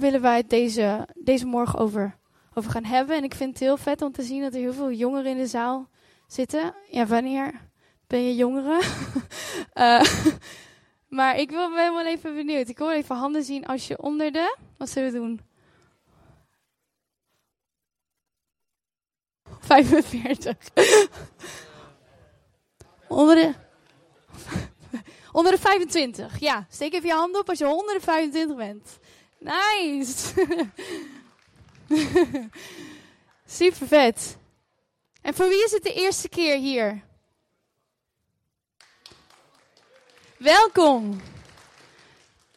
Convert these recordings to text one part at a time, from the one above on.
willen wij het deze, deze morgen over, over gaan hebben. En ik vind het heel vet om te zien dat er heel veel jongeren in de zaal zitten. Ja, wanneer ben je jongeren? uh, maar ik wil, ben wel even benieuwd. Ik wil even handen zien als je onder de... Wat zullen we doen? 45. onder de... Onder de 25. Ja, steek even je hand op als je onder de 25 bent. Nice. Super vet. En voor wie is het de eerste keer hier? Welkom.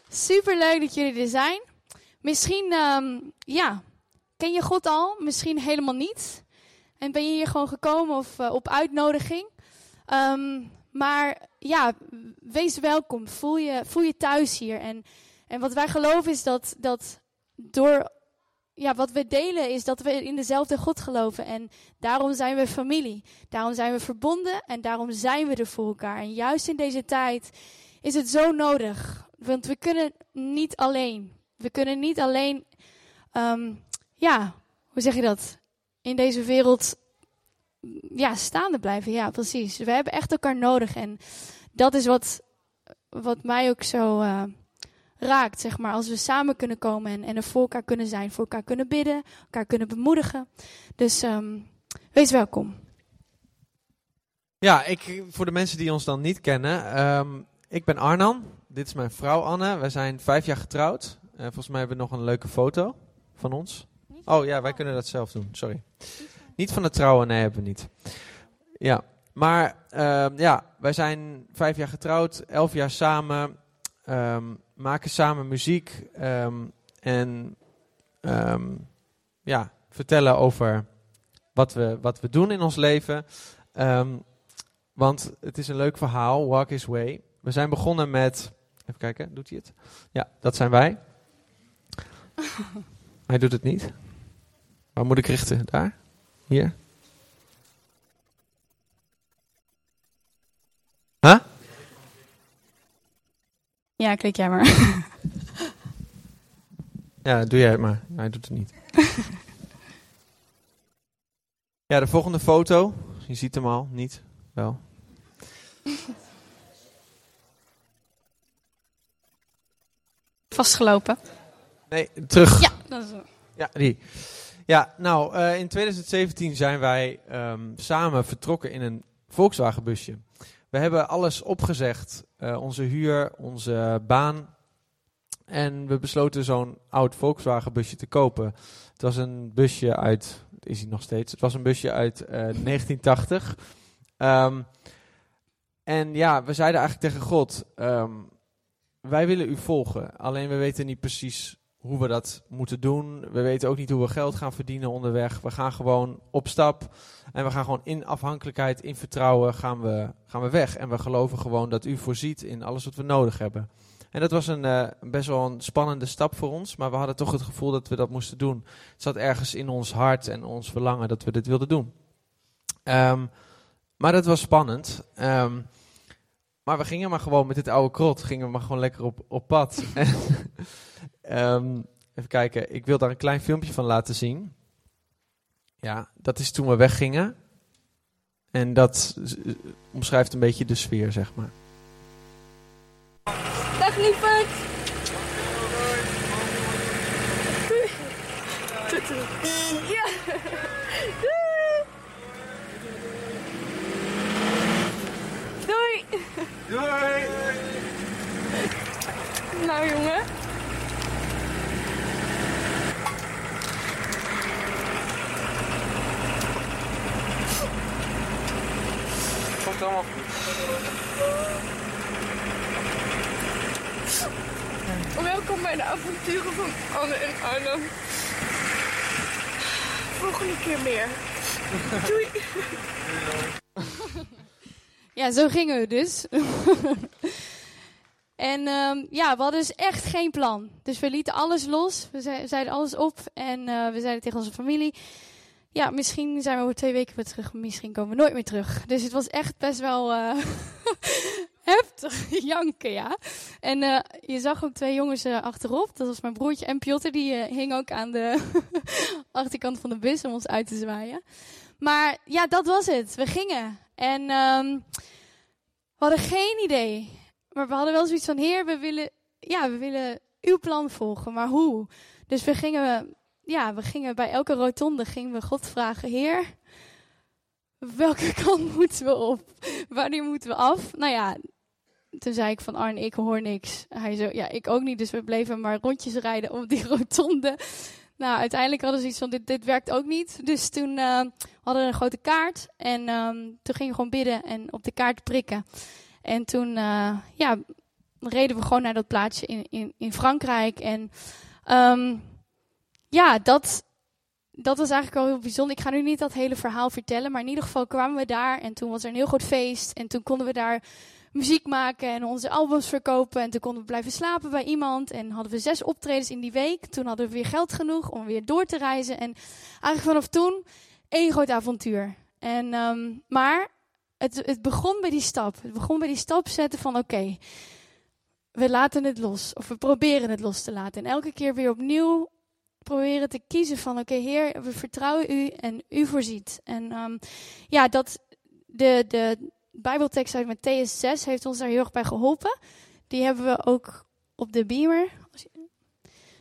Super leuk dat jullie er zijn. Misschien, um, ja, ken je God al? Misschien helemaal niet. En ben je hier gewoon gekomen of uh, op uitnodiging? Um, maar ja, wees welkom. Voel je, voel je thuis hier. En, en wat wij geloven is dat, dat door ja, wat we delen is dat we in dezelfde God geloven. En daarom zijn we familie. Daarom zijn we verbonden en daarom zijn we er voor elkaar. En juist in deze tijd is het zo nodig. Want we kunnen niet alleen. We kunnen niet alleen, um, ja, hoe zeg je dat? In deze wereld ja, staande blijven. Ja, precies. We hebben echt elkaar nodig. En dat is wat, wat mij ook zo uh, raakt, zeg maar. Als we samen kunnen komen en, en er voor elkaar kunnen zijn. Voor elkaar kunnen bidden, elkaar kunnen bemoedigen. Dus um, wees welkom. Ja, ik, voor de mensen die ons dan niet kennen. Um, ik ben Arnan. Dit is mijn vrouw Anne. We zijn vijf jaar getrouwd. Uh, volgens mij hebben we nog een leuke foto van ons. Oh ja, wij kunnen dat zelf doen. Sorry. Niet van het trouwen, nee, hebben we niet. Ja, maar uh, ja, wij zijn vijf jaar getrouwd, elf jaar samen, um, maken samen muziek um, en um, ja, vertellen over wat we, wat we doen in ons leven. want het is een leuk verhaal, Walk His Way. We zijn begonnen met, even kijken, doet hij het? Ja, dat zijn wij. hij doet het niet. Waar moet ik richten? Daar? Hier? Huh? Ja, klik jij maar. ja, doe jij het maar. Hij doet het niet. ja, de volgende foto. Je ziet hem al, niet? Wel. Vastgelopen? Nee, terug. Ja, dat is zo. Ja, die. Ja, nou, uh, in 2017 zijn wij um, samen vertrokken in een Volkswagen busje. We hebben alles opgezegd, uh, onze huur, onze baan. En we besloten zo'n oud Volkswagen busje te kopen. Het was een busje uit, is hij nog steeds, het was een busje uit uh, 1980. Um, en ja, we zeiden eigenlijk tegen God, um, wij willen u volgen. Alleen we weten niet precies hoe we dat moeten doen. We weten ook niet hoe we geld gaan verdienen onderweg. We gaan gewoon op stap en we gaan gewoon in afhankelijkheid, in vertrouwen gaan we, gaan we weg. En we geloven gewoon dat u voorziet in alles wat we nodig hebben. En dat was een uh, best wel een spannende stap voor ons, maar we hadden toch het gevoel dat we dat moesten doen. Het zat ergens in ons hart en ons verlangen dat we dit wilden doen. Um, maar dat was spannend. Um, maar we gingen maar gewoon met dit oude krot, gingen we maar gewoon lekker op, op pad. um, even kijken, ik wil daar een klein filmpje van laten zien. Ja, dat is toen we weggingen. En dat omschrijft een beetje de sfeer, zeg maar. Dag lieverd! Ja! Doei! Doei! Nou jongen. Komt allemaal goed. Welkom bij de avonturen van Anne en Arno. Volgende keer meer. Doei! Ja, zo gingen we dus. en um, ja, we hadden dus echt geen plan. Dus we lieten alles los. We ze zeiden alles op. En uh, we zeiden tegen onze familie... Ja, misschien zijn we over twee weken weer terug. Misschien komen we nooit meer terug. Dus het was echt best wel uh, heftig. janken, ja. En eh, je zag ook twee jongens eh, achterop. Dat was mijn broertje en Piotr, die eh, hing ook aan de achterkant van de bus om ons uit te zwaaien. Maar ja, dat was het. We gingen. En ehm, we hadden geen idee. Maar we hadden wel zoiets van, heer, we willen, ja, we willen uw plan volgen. Maar hoe? Dus we gingen, ja, we gingen bij elke rotonde gingen we God vragen, heer, welke kant moeten we op? Wanneer moeten we af? Nou ja, toen zei ik van Arne, ik hoor niks. Hij zo, ja, ik ook niet. Dus we bleven maar rondjes rijden op die rotonde. Nou, uiteindelijk hadden ze iets van, dit, dit werkt ook niet. Dus toen uh, hadden we een grote kaart. En um, toen gingen we gewoon bidden en op de kaart prikken. En toen, uh, ja, reden we gewoon naar dat plaatsje in, in, in Frankrijk. En um, ja, dat, dat was eigenlijk wel heel bijzonder. Ik ga nu niet dat hele verhaal vertellen, maar in ieder geval kwamen we daar en toen was er een heel groot feest. En toen konden we daar muziek maken en onze albums verkopen. En toen konden we blijven slapen bij iemand. En hadden we zes optredens in die week. Toen hadden we weer geld genoeg om weer door te reizen. En eigenlijk vanaf toen één groot avontuur. En, um, maar het, het begon bij die stap. Het begon bij die stap zetten van oké, we laten het los. Of we proberen het los te laten. En elke keer weer opnieuw proberen te kiezen van oké Heer, we vertrouwen u en u voorziet. En um, ja, dat de, de Bijbeltekst uit Matthäus 6 heeft ons daar heel erg bij geholpen. Die hebben we ook op de beamer.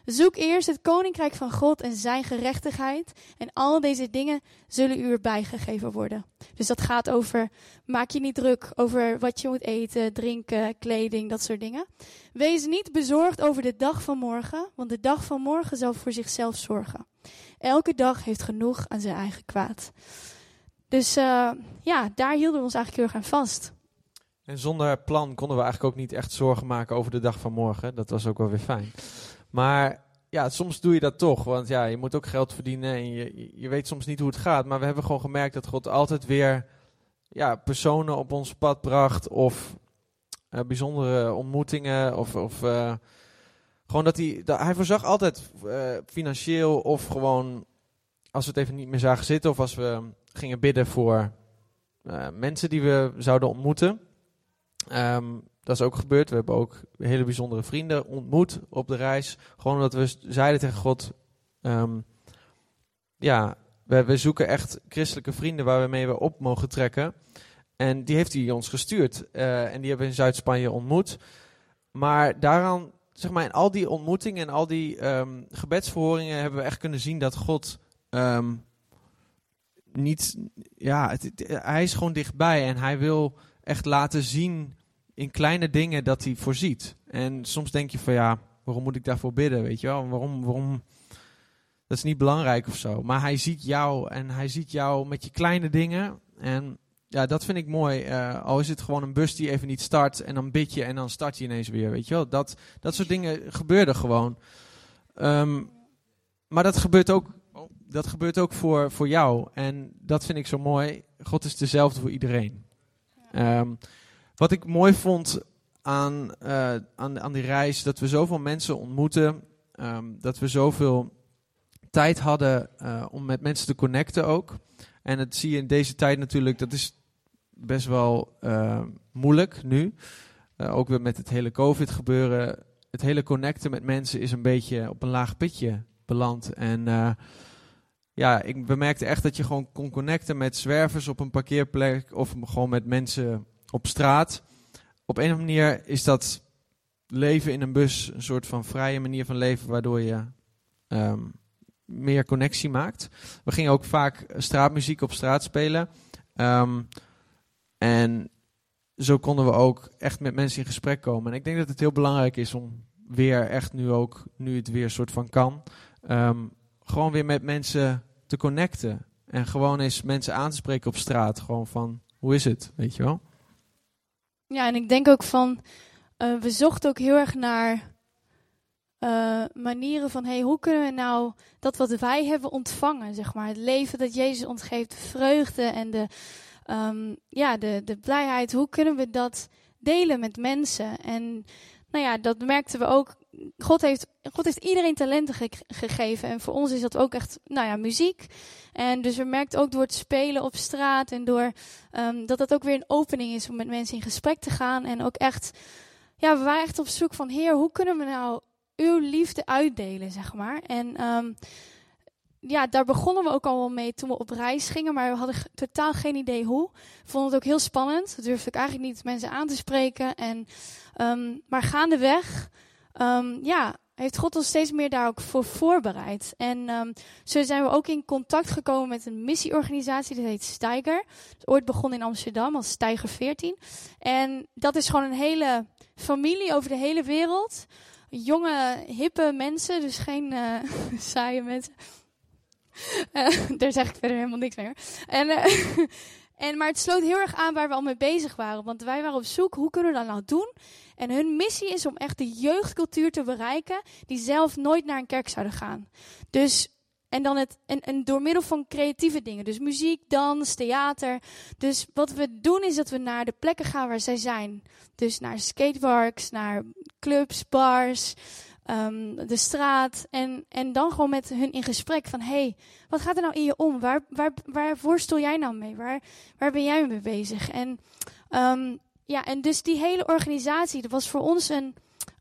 Zoek eerst het koninkrijk van God en zijn gerechtigheid. En al deze dingen zullen u erbij gegeven worden. Dus dat gaat over, maak je niet druk over wat je moet eten, drinken, kleding, dat soort dingen. Wees niet bezorgd over de dag van morgen, want de dag van morgen zal voor zichzelf zorgen. Elke dag heeft genoeg aan zijn eigen kwaad. Dus uh, ja, daar hielden we ons eigenlijk heel erg aan vast. En zonder plan konden we eigenlijk ook niet echt zorgen maken over de dag van morgen. Dat was ook wel weer fijn. Maar ja, soms doe je dat toch. Want ja, je moet ook geld verdienen en je, je weet soms niet hoe het gaat. Maar we hebben gewoon gemerkt dat God altijd weer ja, personen op ons pad bracht. Of uh, bijzondere ontmoetingen. Of, of uh, gewoon dat hij. Dat, hij voorzag altijd uh, financieel of gewoon als we het even niet meer zagen zitten. Of als we gingen bidden voor mensen die we zouden ontmoeten. Um, dat is ook gebeurd. We hebben ook hele bijzondere vrienden ontmoet op de reis. Gewoon omdat we zeiden tegen God: um, Ja, we, we, zoeken echt christelijke vrienden waar we mee op mogen trekken. En die heeft hij ons gestuurd. Uh, en die hebben we in Zuid-Spanje ontmoet. Maar daaraan, zeg maar, in al die ontmoetingen en al die um, gebedsverhoringen hebben we echt kunnen zien dat God. Um, niet, ja, hij is gewoon dichtbij en hij wil echt laten zien in kleine dingen dat hij voorziet. En soms denk je van ja, waarom moet ik daarvoor bidden, weet je wel? Waarom, waarom, dat is niet belangrijk of zo. Maar hij ziet jou en hij ziet jou met je kleine dingen. En ja, dat vind ik mooi. Uh, al is het gewoon een bus die even niet start en dan bid je en dan start je ineens weer, weet je wel? Dat, dat soort dingen gebeurden gewoon. Um, maar dat gebeurt ook, dat gebeurt ook voor, voor jou. En dat vind ik zo mooi. God is dezelfde voor iedereen. Um, wat ik mooi vond aan, uh, aan, aan die reis, dat we zoveel mensen ontmoeten, um, dat we zoveel tijd hadden uh, om met mensen te connecten ook. En dat zie je in deze tijd natuurlijk, dat is best wel uh, moeilijk nu. ook weer met het hele COVID gebeuren. Het hele connecten met mensen is een beetje op een laag pitje beland. En ja, ik bemerkte echt dat je gewoon kon connecten met zwervers op een parkeerplek of gewoon met mensen op straat. Op een of andere manier is dat leven in een bus een soort van vrije manier van leven, waardoor je um, meer connectie maakt. We gingen ook vaak straatmuziek op straat spelen. Um, en zo konden we ook echt met mensen in gesprek komen. En ik denk dat het heel belangrijk is om weer echt nu ook, nu het weer soort van kan, um, gewoon weer met mensen te connecten. En gewoon eens mensen aan te spreken op straat. Gewoon van, hoe is het, weet je wel? Ja, en ik denk ook van, uh, we zochten ook heel erg naar uh, manieren van, hey, hoe kunnen we nou dat wat wij hebben ontvangen, zeg maar, het leven dat Jezus ons geeft, de vreugde en de, um, ja, de, de blijheid, hoe kunnen we dat delen met mensen? En nou ja, dat merkten we ook God heeft, God heeft iedereen talenten ge- gegeven. En voor ons is dat ook echt, nou ja, muziek. En dus we merken ook door het spelen op straat en door ehm, dat dat ook weer een opening is om met mensen in gesprek te gaan. En ook echt, ja, we waren echt op zoek van, Heer, hoe kunnen we nou uw liefde uitdelen, zeg maar. En ehm, ja, daar begonnen we ook al wel mee toen we op reis gingen, maar we hadden totaal geen idee hoe. We vonden het ook heel spannend. Durfde ik eigenlijk niet mensen aan te spreken. En, ehm, maar gaandeweg, um, ja, heeft God ons steeds meer daar ook voor voorbereid. En um, zo zijn we ook in contact gekomen met een missieorganisatie, dat heet Steiger. Ooit begon in Amsterdam als Steiger 14. En dat is gewoon een hele familie over de hele wereld. Jonge, hippe mensen, dus geen uh, saaie mensen. Uh, daar zeg ik verder helemaal niks meer. En, uh, en, maar het sloot heel erg aan waar we al mee bezig waren. Want wij waren op zoek, hoe kunnen we dat nou doen? En hun missie is om echt de jeugdcultuur te bereiken die zelf nooit naar een kerk zouden gaan. Dus, en, dan het, en, en door middel van creatieve dingen. Dus muziek, dans, theater. Dus wat we doen is dat we naar de plekken gaan waar zij zijn. Dus naar skateparks, naar clubs, bars, um, de straat. En, en dan gewoon met hun in gesprek van... hey, wat gaat er nou in je om? Waar, waar, waar worstel jij nou mee? Waar, waar ben jij mee bezig? En... Um, ja, en dus die hele organisatie, dat was voor ons een.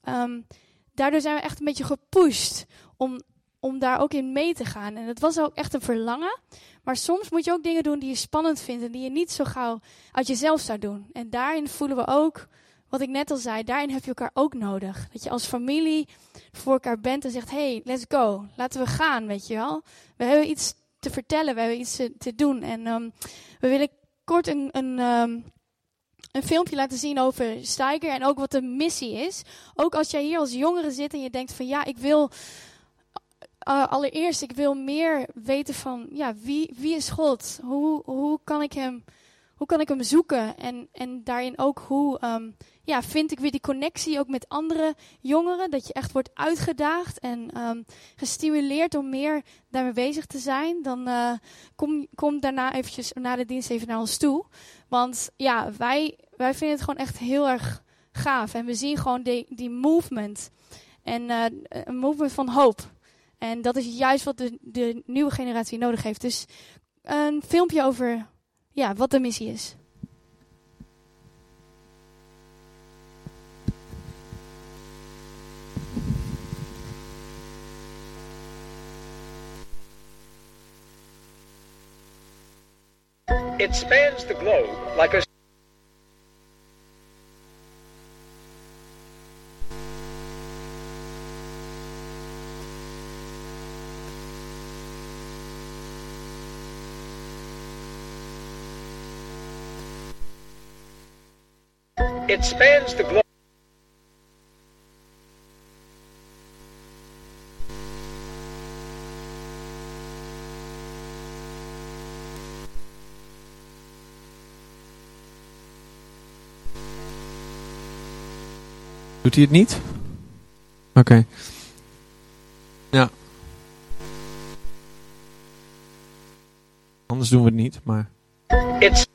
Um, daardoor zijn we echt een beetje gepusht om, om daar ook in mee te gaan. En het was ook echt een verlangen. Maar soms moet je ook dingen doen die je spannend vindt en die je niet zo gauw uit jezelf zou doen. En daarin voelen we ook, wat ik net al zei, daarin heb je elkaar ook nodig. Dat je als familie voor elkaar bent en zegt: hey, let's go, laten we gaan, weet je wel. We hebben iets te vertellen, we hebben iets te, doen. En um, we willen kort een. een um, een filmpje laten zien over Steiger en ook wat de missie is. Ook als jij hier als jongere zit en je denkt van ja, ik wil uh, allereerst, ik wil meer weten van ja, wie, wie is God? Hoe, hoe, kan ik hem, hoe kan ik hem zoeken? En, en daarin ook hoe um, ja, vind ik weer die connectie ook met andere jongeren. Dat je echt wordt uitgedaagd en um, gestimuleerd om meer daarmee bezig te zijn. Dan uh, kom, kom daarna eventjes na de dienst even naar ons toe. Want ja, wij, wij vinden het gewoon echt heel erg gaaf. En we zien gewoon die, die movement. En uh, een movement van hoop. En dat is juist wat de, de nieuwe generatie nodig heeft. Dus een filmpje over ja, wat de missie is. It spans the globe like a It spans the globe. Doet hij het niet? Oké. Okay. Ja. Anders doen we het niet, maar... It's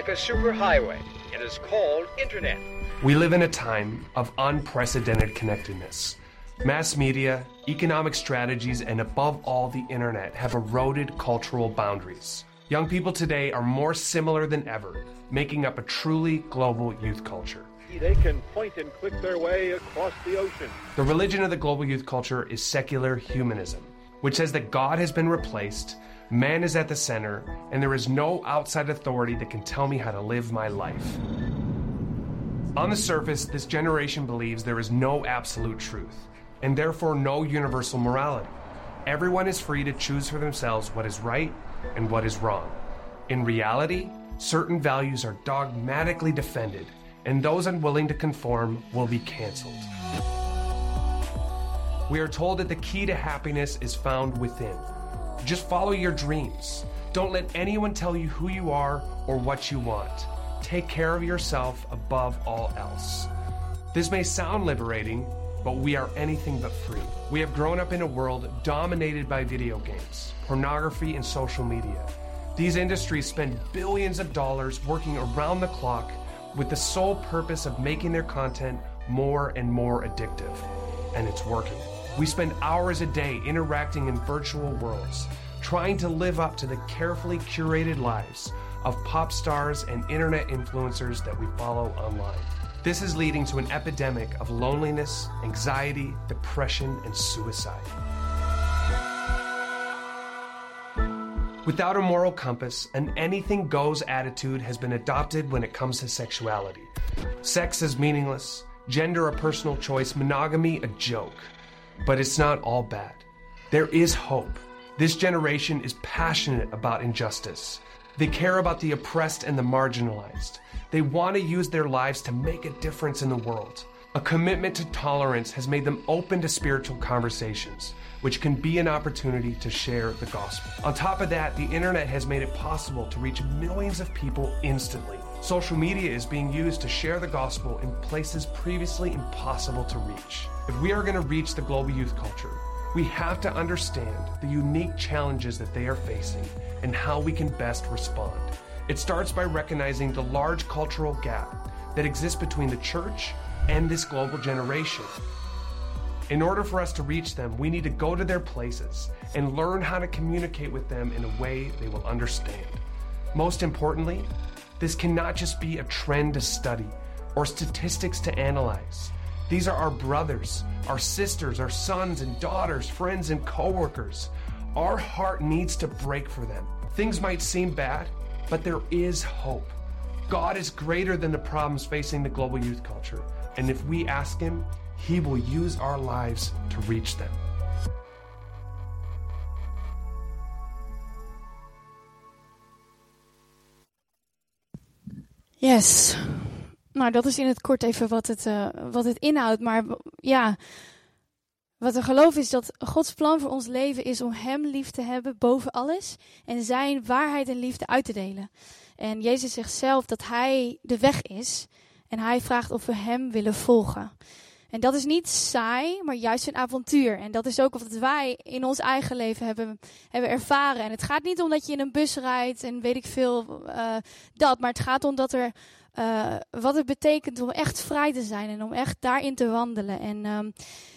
like a superhighway. It is called internet. We live in a time of unprecedented connectedness. Mass media, economic strategies, and above all, the internet have eroded cultural boundaries. Young people today are more similar than ever, making up a truly global youth culture. They can point and click their way across the ocean. The religion of the global youth culture is secular humanism, which says that God has been replaced, man is at the center, and there is no outside authority that can tell me how to live my life. On the surface, this generation believes there is no absolute truth, and therefore no universal morality. Everyone is free to choose for themselves what is right and what is wrong. In reality, certain values are dogmatically defended, and those unwilling to conform will be canceled. We are told that the key to happiness is found within. Just follow your dreams. Don't let anyone tell you who you are or what you want. Take care of yourself above all else. This may sound liberating, but we are anything but free. We have grown up in a world dominated by video games, pornography, and social media. These industries spend billions of dollars working around the clock with the sole purpose of making their content more and more addictive. And it's working. We spend hours a day interacting in virtual worlds, trying to live up to the carefully curated lives of pop stars and internet influencers that we follow online. This is leading to an epidemic of loneliness, anxiety, depression, and suicide. Without a moral compass, an anything goes attitude has been adopted when it comes to sexuality. Sex is meaningless, gender a personal choice, monogamy a joke. But it's not all bad. There is hope. This generation is passionate about injustice. They care about the oppressed and the marginalized. They want to use their lives to make a difference in the world. A commitment to tolerance has made them open to spiritual conversations, which can be an opportunity to share the gospel. On top of that, the internet has made it possible to reach millions of people instantly. Social media is being used to share the gospel in places previously impossible to reach. If we are going to reach the global youth culture, we have to understand the unique challenges that they are facing and how we can best respond. It starts by recognizing the large cultural gap that exists between the church and this global generation. In order for us to reach them, we need to go to their places and learn how to communicate with them in a way they will understand. Most importantly, this cannot just be a trend to study or statistics to analyze. These are our brothers, our sisters, our sons and daughters, friends and coworkers. Our heart needs to break for them. Things might seem bad, but there is hope. God is greater than the problems facing the global youth culture. And if we ask Him, He will use our lives to reach them. Yes. Nou, dat is in het kort even wat het, uh, wat het inhoudt. Maar ja, wat we geloven is dat Gods plan voor ons leven is om Hem lief te hebben boven alles. En Zijn waarheid en liefde uit te delen. En Jezus zegt zelf dat Hij de weg is. En Hij vraagt of we Hem willen volgen. En dat is niet saai, maar juist een avontuur. En dat is ook wat wij in ons eigen leven hebben, hebben ervaren. En het gaat niet om dat je in een bus rijdt en weet ik veel uh, dat. Maar het gaat om dat er, uh, wat het betekent om echt vrij te zijn en om echt daarin te wandelen. En um,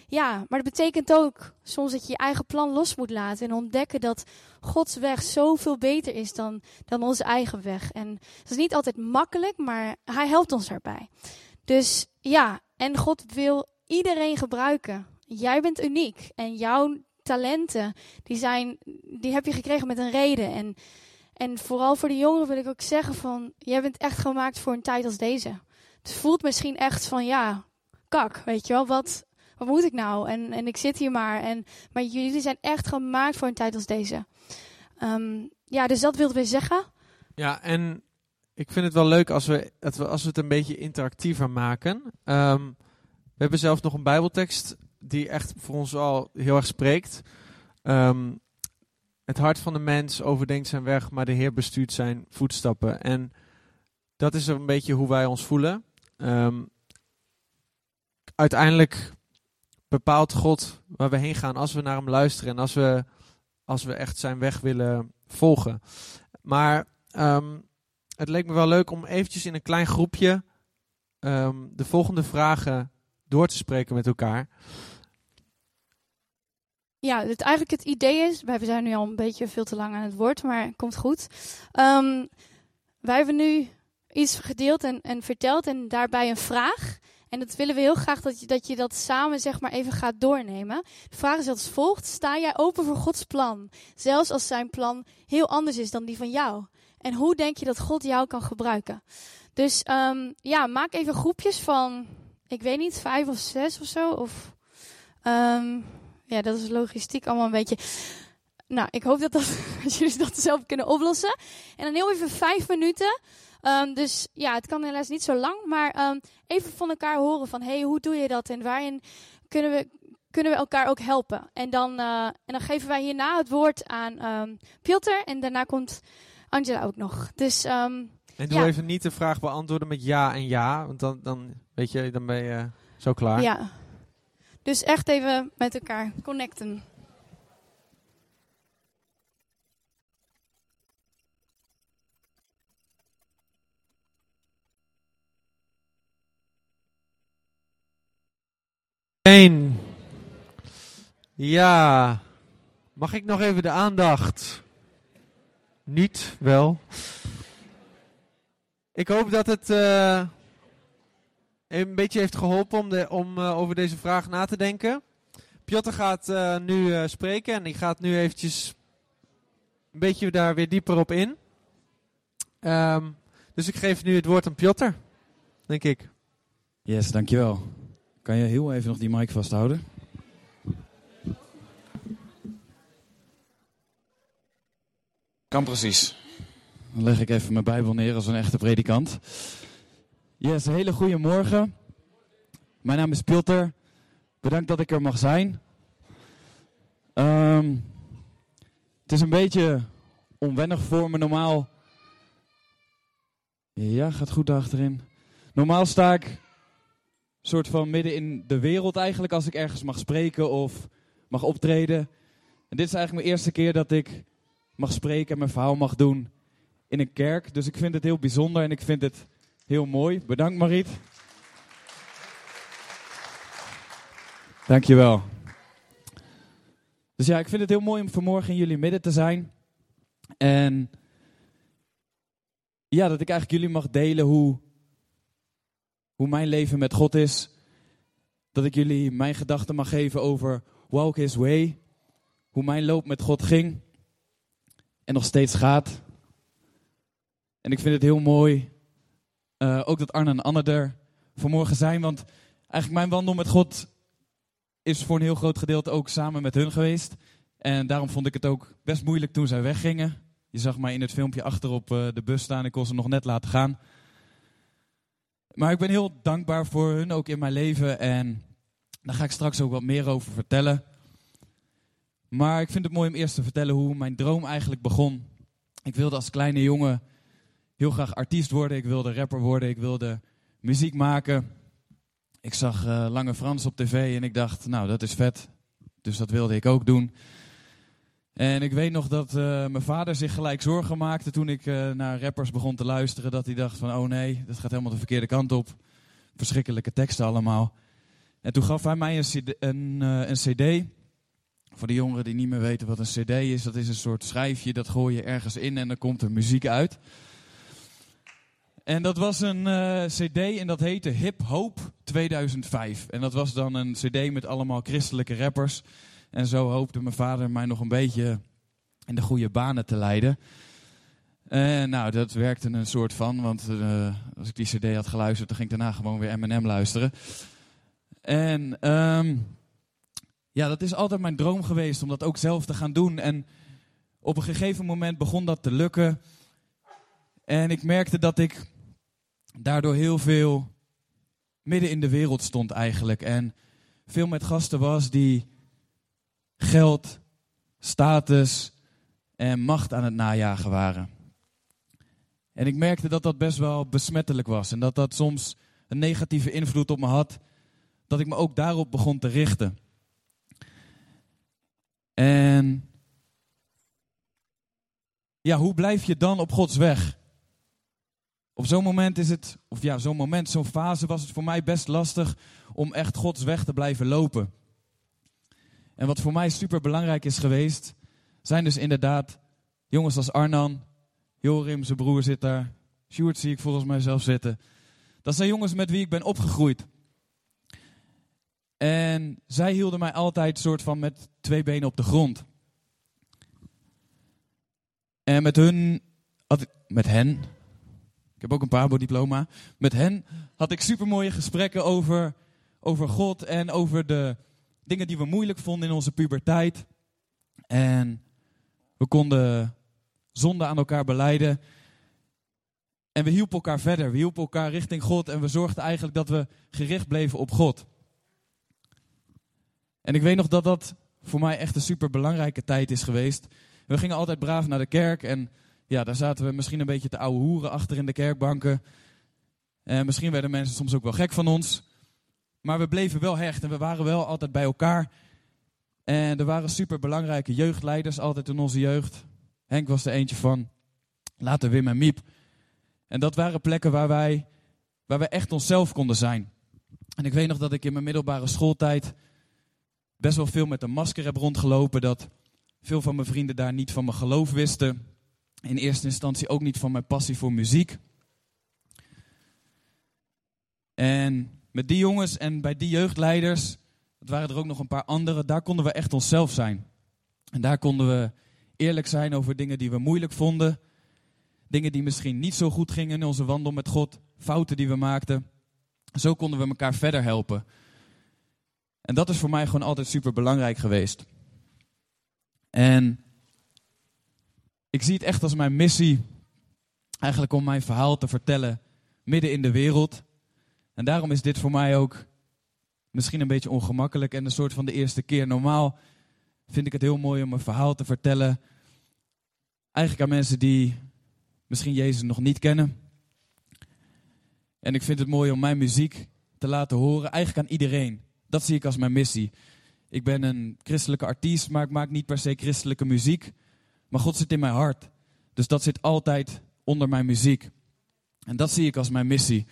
ja, maar het betekent ook soms dat je je eigen plan los moet laten. En ontdekken dat Gods weg zoveel beter is dan, dan onze eigen weg. En dat is niet altijd makkelijk, maar Hij helpt ons daarbij. Dus ja, en God wil iedereen gebruiken. Jij bent uniek en jouw talenten, die, zijn, die heb je gekregen met een reden. En, en vooral voor de jongeren wil ik ook zeggen van, jij bent echt gemaakt voor een tijd als deze. Het voelt misschien echt van, ja, kak, weet je wel, wat, wat moet ik nou? En, en ik zit hier maar. En, maar jullie zijn echt gemaakt voor een tijd als deze. Um, ja, dus dat wilden we zeggen. Ja, en ik vind het wel leuk als we, als we het een beetje interactiever maken. Um, we hebben zelfs nog een Bijbeltekst die echt voor ons al heel erg spreekt. Um, het hart van de mens overdenkt zijn weg, maar de Heer bestuurt zijn voetstappen. En dat is een beetje hoe wij ons voelen. Um, uiteindelijk bepaalt God waar we heen gaan als we naar hem luisteren en als we, als we echt zijn weg willen volgen. Maar het leek me wel leuk om eventjes in een klein groepje um, de volgende vragen door te spreken met elkaar. Ja, het, eigenlijk het idee is, wij zijn nu al een beetje veel te lang aan het woord, maar komt goed. Um, wij hebben nu iets gedeeld en, en verteld en daarbij een vraag. En dat willen we heel graag dat je, dat je dat samen zeg maar even gaat doornemen. De vraag is als volgt. Sta jij open voor Gods plan? Zelfs als zijn plan heel anders is dan die van jou. En hoe denk je dat God jou kan gebruiken? Dus um, ja, maak even groepjes van, ik weet niet, vijf of zes of zo. Of, um, ja, dat is logistiek allemaal een beetje. Nou, ik hoop dat, dat, jullie dat zelf kunnen oplossen. En dan heel even vijf minuten. Um, dus ja, het kan helaas niet zo lang. Maar even van elkaar horen van, hey, hoe doe je dat? En waarin kunnen we, kunnen we elkaar ook helpen? En dan, uh, en dan geven wij hierna het woord aan Piotr. En daarna komt Angela ook nog. Dus, ehm, en doe even niet de vraag beantwoorden met ja en ja, want dan, dan, weet je, dan ben je eh, zo klaar. Ja. Dus echt even met elkaar connecten. Ja, mag ik nog even de aandacht? Niet, wel. Ik hoop dat het eh, een beetje heeft geholpen om, de, om eh, over deze vraag na te denken. Piotr gaat eh, nu spreken en ik ga nu eventjes een beetje daar weer dieper op in. Ehm, dus ik geef nu het woord aan Piotr, denk ik. Yes, dankjewel. Kan je heel even nog die mic vasthouden? Kan precies. Dan leg ik even mijn Bijbel neer als een echte predikant. Yes, hele goede morgen. Mijn naam is Piotr. Bedankt dat ik er mag zijn. Ehm, het is een beetje onwennig voor me normaal. Ja, gaat goed achterin. Normaal sta ik soort van midden in de wereld eigenlijk als ik ergens mag spreken of mag optreden. En dit is eigenlijk mijn eerste keer dat ik mag spreken en mijn verhaal mag doen in een kerk. Dus ik vind het heel bijzonder en ik vind het heel mooi. Bedankt Mariet. Dankjewel. Dus ja, ik vind het heel mooi om vanmorgen in jullie midden te zijn. En ja, dat ik eigenlijk jullie mag delen hoe, hoe mijn leven met God is. Dat ik jullie mijn gedachten mag geven over Walk His Way. Hoe mijn loop met God ging. En nog steeds gaat. En ik vind het heel mooi. eh, ook dat Arne en Anne er vanmorgen zijn. Want eigenlijk mijn wandel met God is voor een heel groot gedeelte ook samen met hun geweest. En daarom vond ik het ook best moeilijk toen zij weggingen. Je zag mij in het filmpje achterop eh, de bus staan. Ik kon ze nog net laten gaan. Maar ik ben heel dankbaar voor hun ook in mijn leven. En daar ga ik straks ook wat meer over vertellen. Maar ik vind het mooi om eerst te vertellen hoe mijn droom eigenlijk begon. Ik wilde als kleine jongen heel graag artiest worden. Ik wilde rapper worden. Ik wilde muziek maken. Ik zag eh, Lange Frans op tv en ik dacht, nou dat is vet. Dus dat wilde ik ook doen. En ik weet nog dat eh, mijn vader zich gelijk zorgen maakte toen ik eh, naar rappers begon te luisteren. Dat hij dacht van, oh nee, dat gaat helemaal de verkeerde kant op. Verschrikkelijke teksten allemaal. En toen gaf hij mij een een cd. Voor de jongeren die niet meer weten wat een cd is, dat is een soort schijfje. Dat gooi je ergens in en dan komt er muziek uit. En dat was een eh, cd en dat heette Hip Hope 2005. En dat was dan een cd met allemaal christelijke rappers. En zo hoopte mijn vader mij nog een beetje in de goede banen te leiden. En nou, dat werkte een soort van, want eh, als ik die cd had geluisterd, dan ging ik daarna gewoon weer Eminem luisteren. En ehm, ja, dat is altijd mijn droom geweest om dat ook zelf te gaan doen. En op een gegeven moment begon dat te lukken. En ik merkte dat ik daardoor heel veel midden in de wereld stond eigenlijk. En veel met gasten was die geld, status en macht aan het najagen waren. En ik merkte dat dat best wel besmettelijk was. En dat dat soms een negatieve invloed op me had. Dat ik me ook daarop begon te richten. En ja, hoe blijf je dan op Gods weg? Op zo'n moment is het, of ja, zo'n moment, zo'n fase was het voor mij best lastig om echt Gods weg te blijven lopen. En wat voor mij super belangrijk is geweest, zijn dus inderdaad jongens als Arnan, Jorim, zijn broer zit daar, Sjoerd zie ik volgens mij zelf zitten. Dat zijn jongens met wie ik ben opgegroeid. En zij hielden mij altijd soort van met twee benen op de grond. En met hun, ik, met hen, ik heb ook een Pabo-diploma. Met hen had ik supermooie gesprekken over, over God en over de dingen die we moeilijk vonden in onze puberteit. En we konden zonde aan elkaar beleiden. En we hielpen elkaar verder. We hielpen elkaar richting God. En we zorgden eigenlijk dat we gericht bleven op God. En ik weet nog dat dat voor mij echt een super belangrijke tijd is geweest. We gingen altijd braaf naar de kerk. En ja, daar zaten we misschien een beetje te ouwe hoeren achter in de kerkbanken. En misschien werden mensen soms ook wel gek van ons. Maar we bleven wel hecht en we waren wel altijd bij elkaar. En er waren super belangrijke jeugdleiders altijd in onze jeugd. Henk was er eentje van. Later Wim en Miep. En dat waren plekken waar wij, waar wij echt onszelf konden zijn. En ik weet nog dat ik in mijn middelbare schooltijd best wel veel met een masker heb rondgelopen. Dat veel van mijn vrienden daar niet van mijn geloof wisten. In eerste instantie ook niet van mijn passie voor muziek. En met die jongens en bij die jeugdleiders, het waren er ook nog een paar anderen, daar konden we echt onszelf zijn. En daar konden we eerlijk zijn over dingen die we moeilijk vonden. Dingen die misschien niet zo goed gingen in onze wandel met God. Fouten die we maakten. Zo konden we elkaar verder helpen. En dat is voor mij gewoon altijd super belangrijk geweest. En ik zie het echt als mijn missie, eigenlijk om mijn verhaal te vertellen midden in de wereld. En daarom is dit voor mij ook misschien een beetje ongemakkelijk en een soort van de eerste keer. Normaal vind ik het heel mooi om een verhaal te vertellen. Eigenlijk aan mensen die misschien Jezus nog niet kennen. En ik vind het mooi om mijn muziek te laten horen, eigenlijk aan iedereen. Dat zie ik als mijn missie. Ik ben een christelijke artiest, maar ik maak niet per se christelijke muziek. Maar God zit in mijn hart. Dus dat zit altijd onder mijn muziek. En dat zie ik als mijn missie.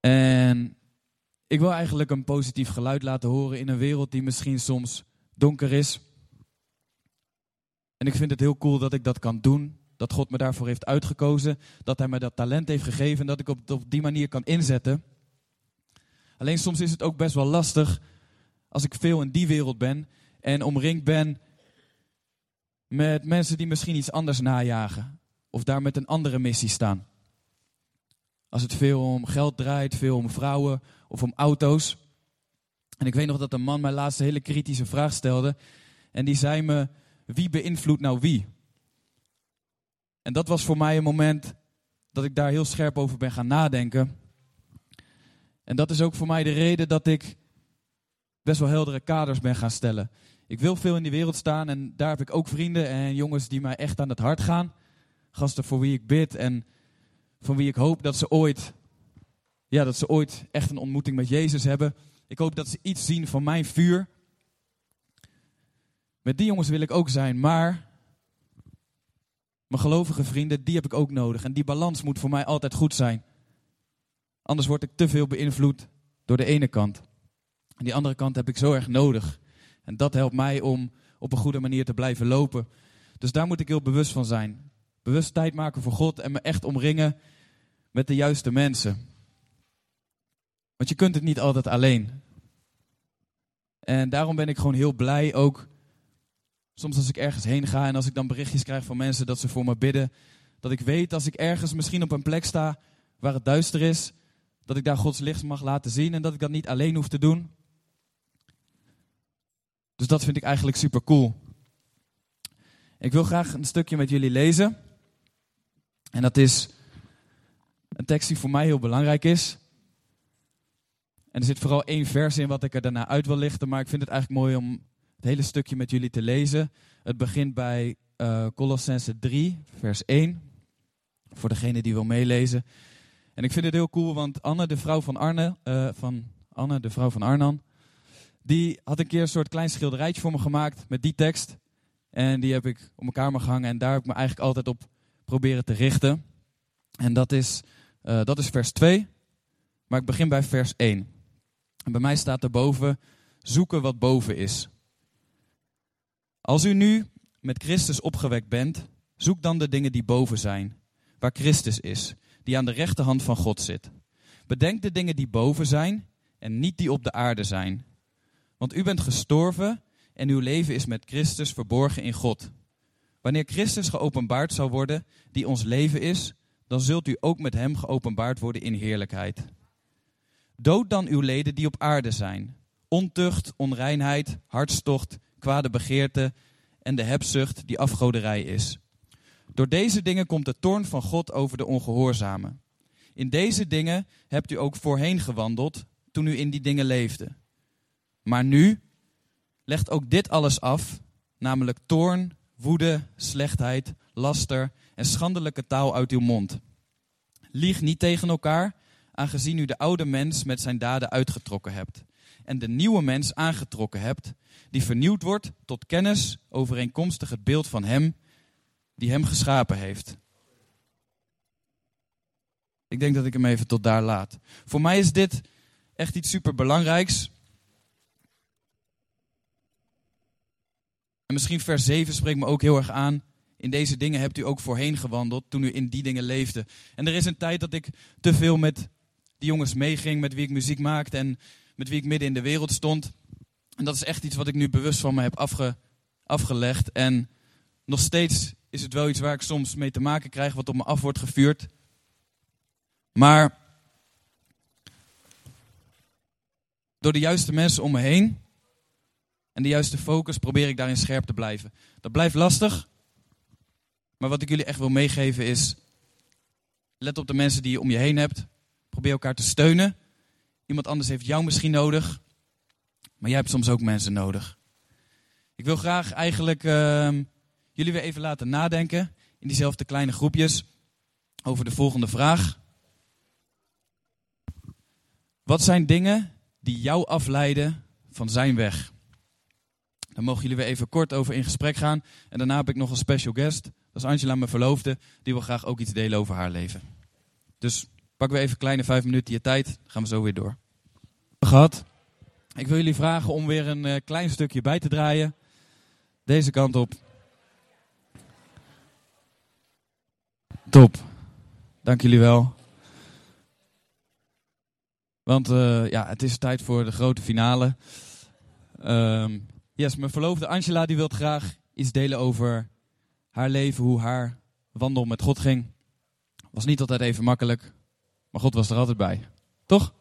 En ik wil eigenlijk een positief geluid laten horen in een wereld die misschien soms donker is. En ik vind het heel cool dat ik dat kan doen. Dat God me daarvoor heeft uitgekozen. Dat Hij me dat talent heeft gegeven. En dat ik op, op die manier kan inzetten. Alleen soms is het ook best wel lastig als ik veel in die wereld ben. En omringd ben met mensen die misschien iets anders najagen. Of daar met een andere missie staan. Als het veel om geld draait, veel om vrouwen of om auto's. En ik weet nog dat een man mij laatst een hele kritische vraag stelde. En die zei me, wie beïnvloedt nou wie? En dat was voor mij een moment dat ik daar heel scherp over ben gaan nadenken. En dat is ook voor mij de reden dat ik best wel heldere kaders ben gaan stellen. Ik wil veel in die wereld staan en daar heb ik ook vrienden en jongens die mij echt aan het hart gaan. Gasten voor wie ik bid en van wie ik hoop dat ze ooit, ja, dat ze ooit echt een ontmoeting met Jezus hebben. Ik hoop dat ze iets zien van mijn vuur. Met die jongens wil ik ook zijn, maar mijn gelovige vrienden, die heb ik ook nodig. En die balans moet voor mij altijd goed zijn. Anders word ik te veel beïnvloed door de ene kant. En die andere kant heb ik zo erg nodig. En dat helpt mij om op een goede manier te blijven lopen. Dus daar moet ik heel bewust van zijn. Bewust tijd maken voor God en me echt omringen met de juiste mensen. Want je kunt het niet altijd alleen. En daarom ben ik gewoon heel blij ook. Soms als ik ergens heen ga en als ik dan berichtjes krijg van mensen dat ze voor me bidden. Dat ik weet als ik ergens misschien op een plek sta waar het duister is. Dat ik daar Gods licht mag laten zien en dat ik dat niet alleen hoef te doen. Dus dat vind ik eigenlijk super cool. Ik wil graag een stukje met jullie lezen. En dat is een tekst die voor mij heel belangrijk is. En er zit vooral één vers in wat ik er daarna uit wil lichten. Maar ik vind het eigenlijk mooi om het hele stukje met jullie te lezen. Het begint bij uh, Colossense 3, vers 1. Voor degene die wil meelezen. En ik vind het heel cool, want Anne, de vrouw van Arne, uh, van Anne, de vrouw van Arnan, die had een keer een soort klein schilderijtje voor me gemaakt met die tekst. En die heb ik op mijn kamer gehangen en daar heb ik me eigenlijk altijd op proberen te richten. En dat is, uh, dat is vers 2. Maar ik begin bij vers 1. En bij mij staat erboven, zoeken wat boven is. Als u nu met Christus opgewekt bent, zoek dan de dingen die boven zijn, waar Christus is, die aan de rechterhand van God zit. Bedenk de dingen die boven zijn en niet die op de aarde zijn. Want u bent gestorven en uw leven is met Christus verborgen in God. Wanneer Christus geopenbaard zal worden, die ons leven is, dan zult u ook met hem geopenbaard worden in heerlijkheid. Dood dan uw leden die op aarde zijn: ontucht, onreinheid, hartstocht, kwade begeerte en de hebzucht die afgoderij is. Door deze dingen komt de toorn van God over de ongehoorzamen. In deze dingen hebt u ook voorheen gewandeld toen u in die dingen leefde. Maar nu legt ook dit alles af, namelijk toorn, woede, slechtheid, laster en schandelijke taal uit uw mond. Lieg niet tegen elkaar, aangezien u de oude mens met zijn daden uitgetrokken hebt en de nieuwe mens aangetrokken hebt, die vernieuwd wordt tot kennis overeenkomstig het beeld van Hem die Hem geschapen heeft. Ik denk dat ik hem even tot daar laat. Voor mij is dit echt iets super belangrijks. En misschien vers 7 spreekt me ook heel erg aan. In deze dingen hebt u ook voorheen gewandeld toen u in die dingen leefde. En er is een tijd dat ik te veel met die jongens meeging, met wie ik muziek maakte en met wie ik midden in de wereld stond. En dat is echt iets wat ik nu bewust van me heb afge, afgelegd. En nog steeds is het wel iets waar ik soms mee te maken krijg, wat op me af wordt gevuurd. Maar door de juiste mensen om me heen en de juiste focus probeer ik daarin scherp te blijven. Dat blijft lastig, maar wat ik jullie echt wil meegeven is, let op de mensen die je om je heen hebt. Probeer elkaar te steunen. Iemand anders heeft jou misschien nodig, maar jij hebt soms ook mensen nodig. Ik wil graag eigenlijk uh, jullie weer even laten nadenken in diezelfde kleine groepjes over de volgende vraag. Wat zijn dingen die jou afleiden van zijn weg? Daar mogen jullie weer even kort over in gesprek gaan. En daarna heb ik nog een special guest. Dat is Angela, mijn verloofde. Die wil graag ook iets delen over haar leven. Dus pak weer even kleine vijf minuten je tijd. Dan gaan we zo weer door. Gehad. Ik wil jullie vragen om weer een uh, klein stukje bij te draaien. Deze kant op. Top. Dank jullie wel. Want uh, ja, het is tijd voor de grote finale. Um, yes, mijn verloofde Angela die wil graag iets delen over haar leven, hoe haar wandel met God ging. Was niet altijd even makkelijk, maar God was er altijd bij. Toch?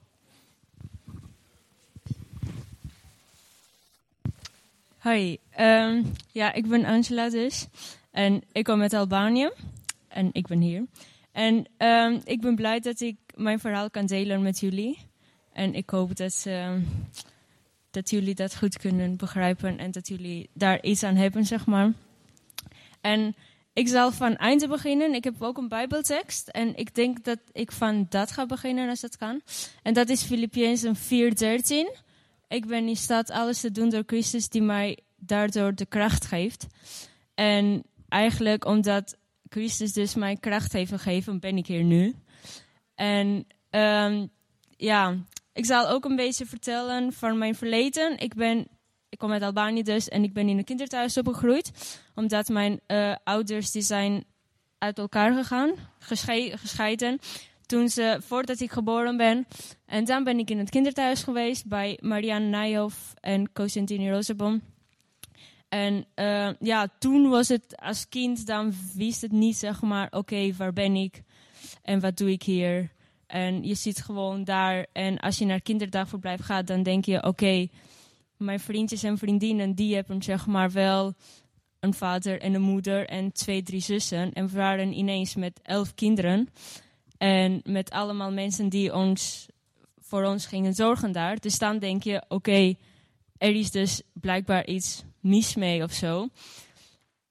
Hoi, um, ja, ik ben Angela dus. En ik kom uit Albanië. En ik ben hier. En um, ik ben blij dat ik mijn verhaal kan delen met jullie. En ik hoop dat, dat jullie dat goed kunnen begrijpen en dat jullie daar iets aan hebben, zeg maar. En ik zal van einde beginnen. Ik heb ook een Bijbeltekst. En ik denk dat ik van dat ga beginnen als dat kan. En dat is Filippenzen 4:13. Ik ben in staat alles te doen door Christus die mij daardoor de kracht geeft. En eigenlijk omdat Christus dus mij kracht heeft gegeven, ben ik hier nu. En um, ja, ik zal ook een beetje vertellen van mijn verleden. Ik, ben, ik kom uit Albanië dus en ik ben in een kinderthuis opgegroeid. Omdat mijn uh, ouders die zijn uit elkaar gegaan, gesche gescheiden. Toen ze, voordat ik geboren ben. En dan ben ik in het kinderthuis geweest bij Marianne Nijhoff en Cosentini Rosenboom. En uh, ja, toen was het als kind, dan wist het niet zeg maar, oké, waar ben ik en wat doe ik hier? En je zit gewoon daar en als je naar kinderdagverblijf gaat, dan denk je, oké, mijn vriendjes en vriendinnen, die hebben zeg maar wel een vader en een moeder en twee, drie zussen. En we waren ineens met elf kinderen en met allemaal mensen die ons, voor ons gingen zorgen daar. Dus dan denk je, oké, er is dus blijkbaar iets mis mee of zo.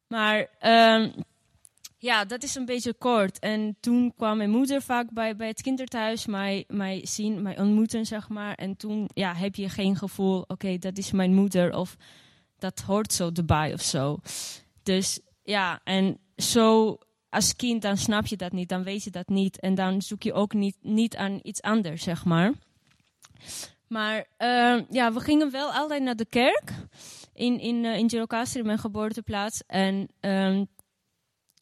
Maar um, ja, dat is een beetje kort. En toen kwam mijn moeder vaak bij, bij het kinderthuis mij, mij zien, mij ontmoeten, zeg maar. En toen ja, heb je geen gevoel, oké, dat is mijn moeder of dat hoort zo erbij of zo. Dus ja, en zo als kind dan snap je dat niet, dan weet je dat niet. En dan zoek je ook niet, niet aan iets anders, zeg maar. Maar uh, ja, we gingen wel altijd naar de kerk in, in, uh, in Girocastro, mijn geboorteplaats. En um,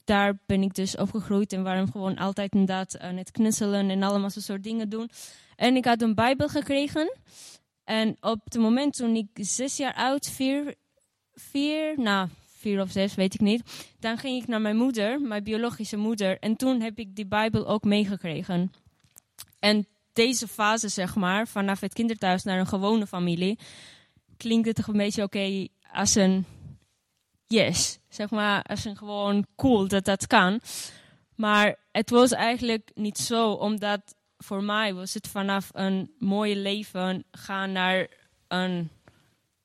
daar ben ik dus opgegroeid en waarom gewoon altijd inderdaad aan het knutselen en allemaal zo'n soort dingen doen. En ik had een Bijbel gekregen. En op het moment toen ik zes jaar oud, vier, vier, nou, vier of zes, weet ik niet. Dan ging ik naar mijn moeder, mijn biologische moeder. En toen heb ik die Bijbel ook meegekregen. En deze fase, zeg maar, vanaf het kinderthuis naar een gewone familie, klinkt het toch een beetje oké als een yes. Zeg maar, als een gewoon cool dat dat kan. Maar het was eigenlijk niet zo, omdat voor mij was het vanaf een mooie leven gaan naar een,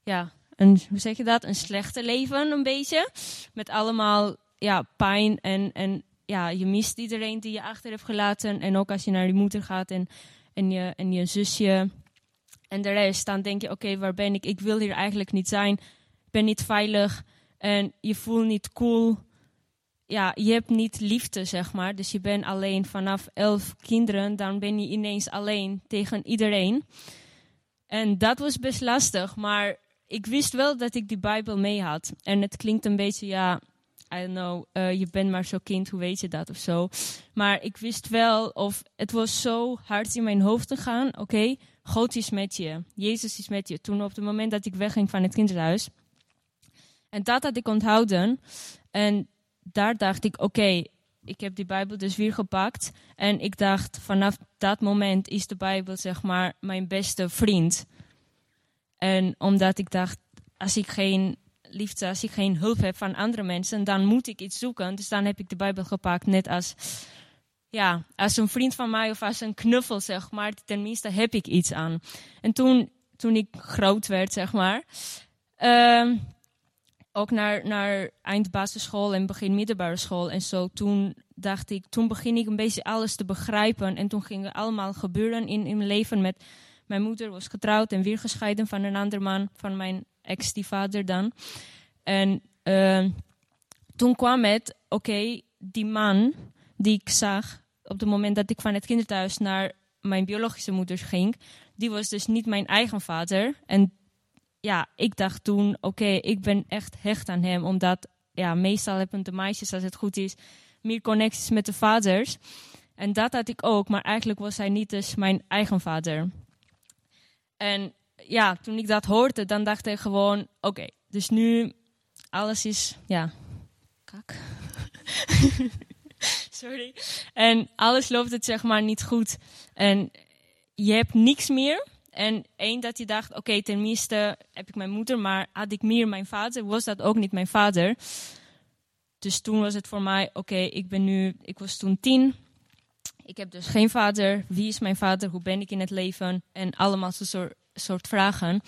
ja, een, hoe zeg je dat? Een slechte leven, een beetje. Met allemaal, ja, pijn en, en ja, je mist iedereen die je achter hebt gelaten. En ook als je naar je moeder gaat en, en, je, en je zusje en de rest, dan denk je, oké, waar ben ik? Ik wil hier eigenlijk niet zijn. Ik ben niet veilig. En je voelt niet cool. Ja, je hebt niet liefde, zeg maar. Dus je bent alleen vanaf elf kinderen. Dan ben je ineens alleen tegen iedereen. En dat was best lastig, maar ik wist wel dat ik die Bijbel mee had. En het klinkt een beetje, ja, I don't know, eh, je bent maar zo'n kind, hoe weet je dat of zo. Maar ik wist wel, of het was zo hard in mijn hoofd te gaan, oké, God is met je, Jezus is met je. Toen op het moment dat ik wegging van het kinderhuis. En dat had ik onthouden. En daar dacht ik, oké, ik heb die Bijbel dus weer gepakt. En ik dacht, vanaf dat moment is de Bijbel zeg maar mijn beste vriend. En omdat ik dacht, als ik geen liefde, als ik geen hulp heb van andere mensen, dan moet ik iets zoeken. Dus dan heb ik de Bijbel gepakt, net als, ja, als een vriend van mij of als een knuffel, zeg maar. Tenminste heb ik iets aan. En toen, toen ik groot werd, zeg maar, ehm, ook naar, naar eindbasisschool en begin middelbare school en zo, toen dacht ik, toen begin ik een beetje alles te begrijpen. En toen ging er allemaal gebeuren in, in mijn leven met... Mijn moeder was getrouwd en weer gescheiden van een ander man, van mijn ex-stiefvader dan. En uh, toen kwam het, oké, die man die ik zag op het moment dat ik van het kinderthuis naar mijn biologische moeder ging, die was dus niet mijn eigen vader. En ja, ik dacht toen, oké, ik ben echt hecht aan hem, omdat ja, meestal hebben de meisjes, als het goed is, meer connecties met de vaders. En dat had ik ook, maar eigenlijk was hij niet dus mijn eigen vader. En ja, toen ik dat hoorde, dan dacht ik gewoon, oké, dus nu alles is, ja, kak. Sorry. En alles loopt het zeg maar niet goed. En je hebt niks meer. En één dat je dacht, oké, tenminste heb ik mijn moeder, maar had ik meer mijn vader, was dat ook niet mijn vader. Dus toen was het voor mij, oké, ik ben nu, ik was toen tien. Ik heb dus geen vader. Wie is mijn vader? Hoe ben ik in het leven? En allemaal zo'n soort, soort vragen.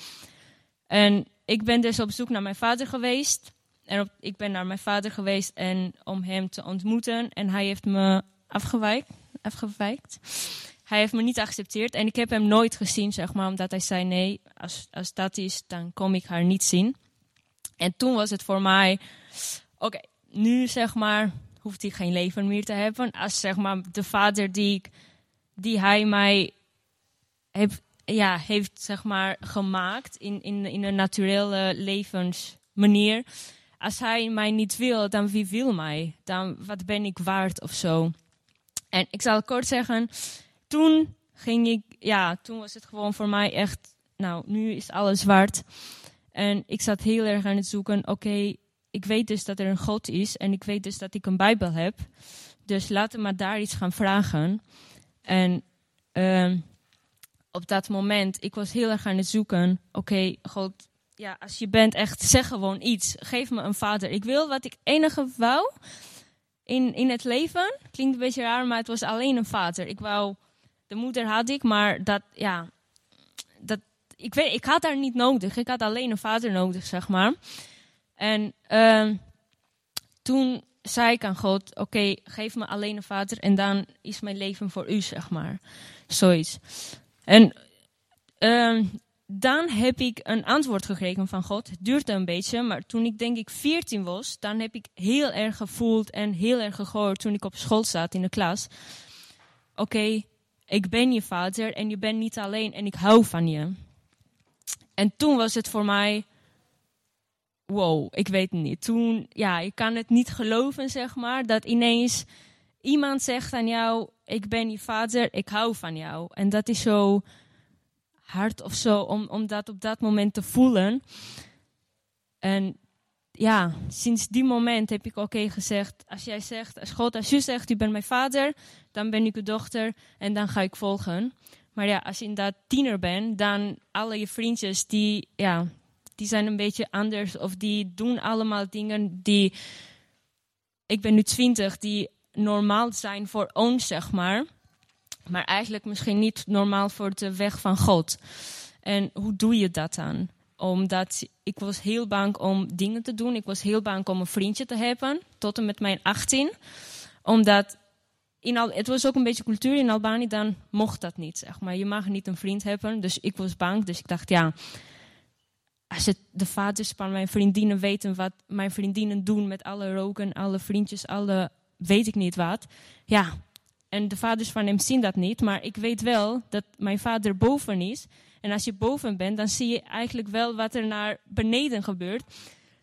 En ik ben dus op zoek naar mijn vader geweest. En ik ben naar mijn vader geweest en om hem te ontmoeten. En hij heeft me afgewijkt. afgewijkt. Hij heeft me niet geaccepteerd. En ik heb hem nooit gezien, zeg maar. Omdat hij zei, nee, als, als dat is, dan kom ik haar niet zien. En toen was het voor mij... Oké, nu zeg maar hoeft hij geen leven meer te hebben. Als zeg maar de vader die, ik, die hij mij heeft, ja, heeft zeg maar, gemaakt in, in, in een naturele levensmanier. Als hij mij niet wil, dan wie wil mij? Dan wat ben ik waard of zo? En ik zal kort zeggen, toen ging ik, ja, toen was het gewoon voor mij echt, nou, nu is alles zwart. En ik zat heel erg aan het zoeken, oké, ik weet dus dat er een God is en ik weet dus dat ik een Bijbel heb. Dus laten we maar daar iets gaan vragen. En uh, op dat moment, ik was heel erg aan het zoeken. Oké, God, ja, als je bent echt, zeg gewoon iets. Geef me een vader. Ik wil wat ik enige wou in, in het leven. Klinkt een beetje raar, maar het was alleen een vader. Ik wou, de moeder had ik, maar dat, ja, dat, ik weet, ik had haar niet nodig. Ik had alleen een vader nodig, zeg maar. En uh, toen zei ik aan God: Oké, geef me alleen een vader en dan is mijn leven voor u, zeg maar. Zoiets. En uh, dan heb ik een antwoord gekregen van God. Het duurde een beetje, maar toen ik denk ik 14 was, dan heb ik heel erg gevoeld en heel erg gehoord toen ik op school zat in de klas. Oké, ik ben je vader en je bent niet alleen en ik hou van je. En toen was het voor mij wow, ik weet het niet. Toen, ja, ik kan het niet geloven, zeg maar, dat ineens iemand zegt aan jou, ik ben je vader, ik hou van jou. En dat is zo hard of zo, om, om dat op dat moment te voelen. En ja, sinds die moment heb ik oké gezegd, als jij zegt, als God, als je zegt, u bent mijn vader, dan ben ik uw dochter en dan ga ik volgen. Maar ja, als je inderdaad tiener bent, dan alle je vriendjes die, ja, die zijn een beetje anders of die doen allemaal dingen die, ik ben nu twintig, die normaal zijn voor ons, zeg maar. Maar eigenlijk misschien niet normaal voor de weg van God. En hoe doe je dat dan? Omdat ik was heel bang om dingen te doen. Ik was heel bang om een vriendje te hebben, tot en met mijn 18. Omdat in Al het was ook een beetje cultuur in Albanië, dan mocht dat niet, zeg maar. Je mag niet een vriend hebben, dus ik was bang. Dus ik dacht, ja, als het de vaders van mijn vriendinnen weten wat mijn vriendinnen doen met alle roken, alle vriendjes, alle weet ik niet wat. Ja, en de vaders van hem zien dat niet, maar ik weet wel dat mijn vader boven is En als je boven bent, dan zie je eigenlijk wel wat er naar beneden gebeurt.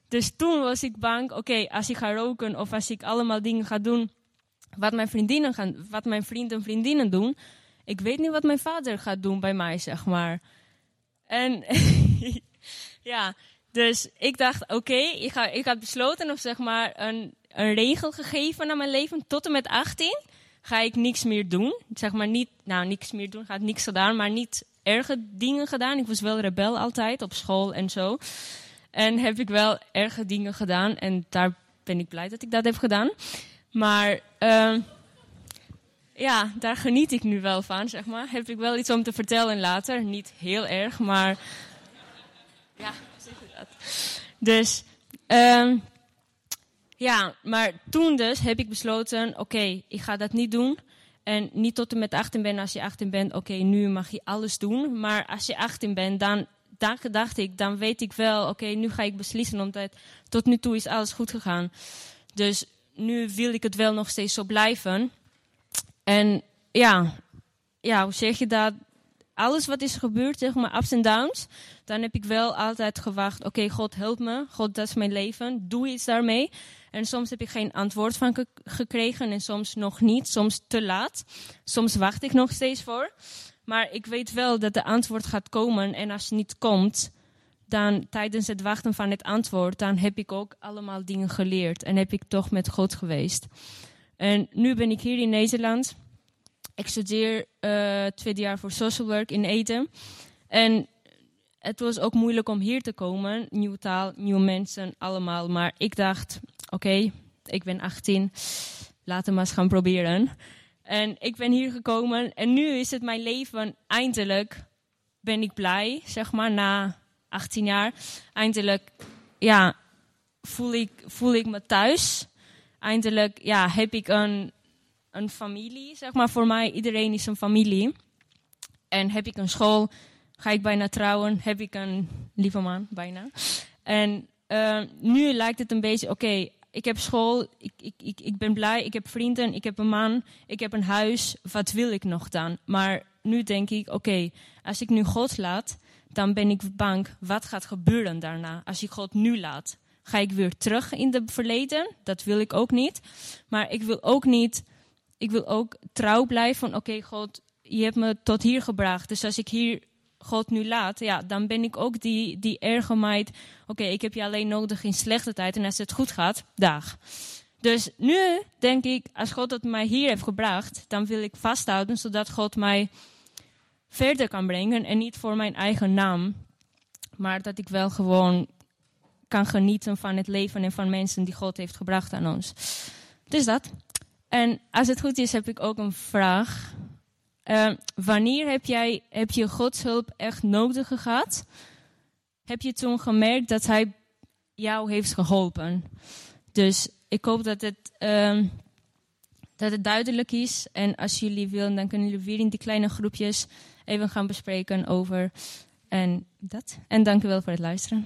Dus toen was ik bang, oké, als ik ga roken of als ik allemaal dingen ga doen wat mijn vriendinnen gaan, wat mijn vrienden en vriendinnen doen, ik weet niet wat mijn vader gaat doen bij mij, zeg maar. En ja, dus ik dacht, oké, ik, ga, ik had besloten of zeg maar een, een regel gegeven aan mijn leven. Tot en met 18 ga ik niks meer doen. Zeg maar niet, nou, niks meer doen, gaat niks gedaan, maar niet erge dingen gedaan. Ik was wel rebel altijd op school en zo. En heb ik wel erge dingen gedaan. En daar ben ik blij dat ik dat heb gedaan. Maar uh, ja, daar geniet ik nu wel van, zeg maar. Heb ik wel iets om te vertellen later. Niet heel erg, maar ja, zeg dat. Dus um, ja, maar toen dus heb ik besloten, oké, ik ga dat niet doen. En niet tot en met 18 ben. Als je 18 bent, oké, nu mag je alles doen. Maar als je 18 bent, dan, dan dacht ik, dan weet ik wel, oké, nu ga ik beslissen. Omdat tot nu toe is alles goed gegaan. Dus nu wil ik het wel nog steeds zo blijven. En ja, ja hoe zeg je dat? Alles wat is gebeurd, zeg maar, ups en downs. Dan heb ik wel altijd gewacht, oké, God help me. God, dat is mijn leven. Doe iets daarmee. En soms heb ik geen antwoord van ge gekregen en soms nog niet. Soms te laat. Soms wacht ik nog steeds voor. Maar ik weet wel dat de antwoord gaat komen. En als het niet komt, dan tijdens het wachten van het antwoord, dan heb ik ook allemaal dingen geleerd. En heb ik toch met God geweest. En nu ben ik hier in Nederland. Ik studeer uh, tweede jaar voor social work in Eden. En het was ook moeilijk om hier te komen. Nieuwe taal, nieuwe mensen, allemaal. Maar ik dacht, oké, ik ben 18. Laten we maar eens gaan proberen. En ik ben hier gekomen. En nu is het mijn leven. Eindelijk ben ik blij, zeg maar, na 18 jaar. Eindelijk, ja, voel ik, voel ik me thuis. Eindelijk, ja, heb ik een, een familie, zeg maar. Voor mij, iedereen is een familie. En heb ik een school, ga ik bijna trouwen, heb ik een lieve man, bijna. En uh, nu lijkt het een beetje, oké, ik heb school, ik, ik, ik, ik ben blij, ik heb vrienden, ik heb een man, ik heb een huis. Wat wil ik nog dan? Maar nu denk ik, oké, als ik nu God laat, dan ben ik bang, wat gaat gebeuren daarna? Als ik God nu laat, ga ik weer terug in het verleden? Dat wil ik ook niet. Maar ik wil ook niet, ik wil ook trouw blijven van, oké, God, je hebt me tot hier gebracht. Dus als ik hier God nu laat, ja, dan ben ik ook die, die erge meid. Oké, ik heb je alleen nodig in slechte tijd en als het goed gaat, dag. Dus nu denk ik, als God het mij hier heeft gebracht, dan wil ik vasthouden, zodat God mij verder kan brengen. En niet voor mijn eigen naam, maar dat ik wel gewoon kan genieten van het leven en van mensen die God heeft gebracht aan ons. Dus dat. En als het goed is, heb ik ook een vraag. Uh, wanneer heb, jij, heb je Gods hulp echt nodig gehad? Heb je toen gemerkt dat Hij jou heeft geholpen? Dus ik hoop dat het, uh, dat het duidelijk is. En als jullie willen, dan kunnen jullie weer in die kleine groepjes even gaan bespreken over. En dat. En dank u wel voor het luisteren.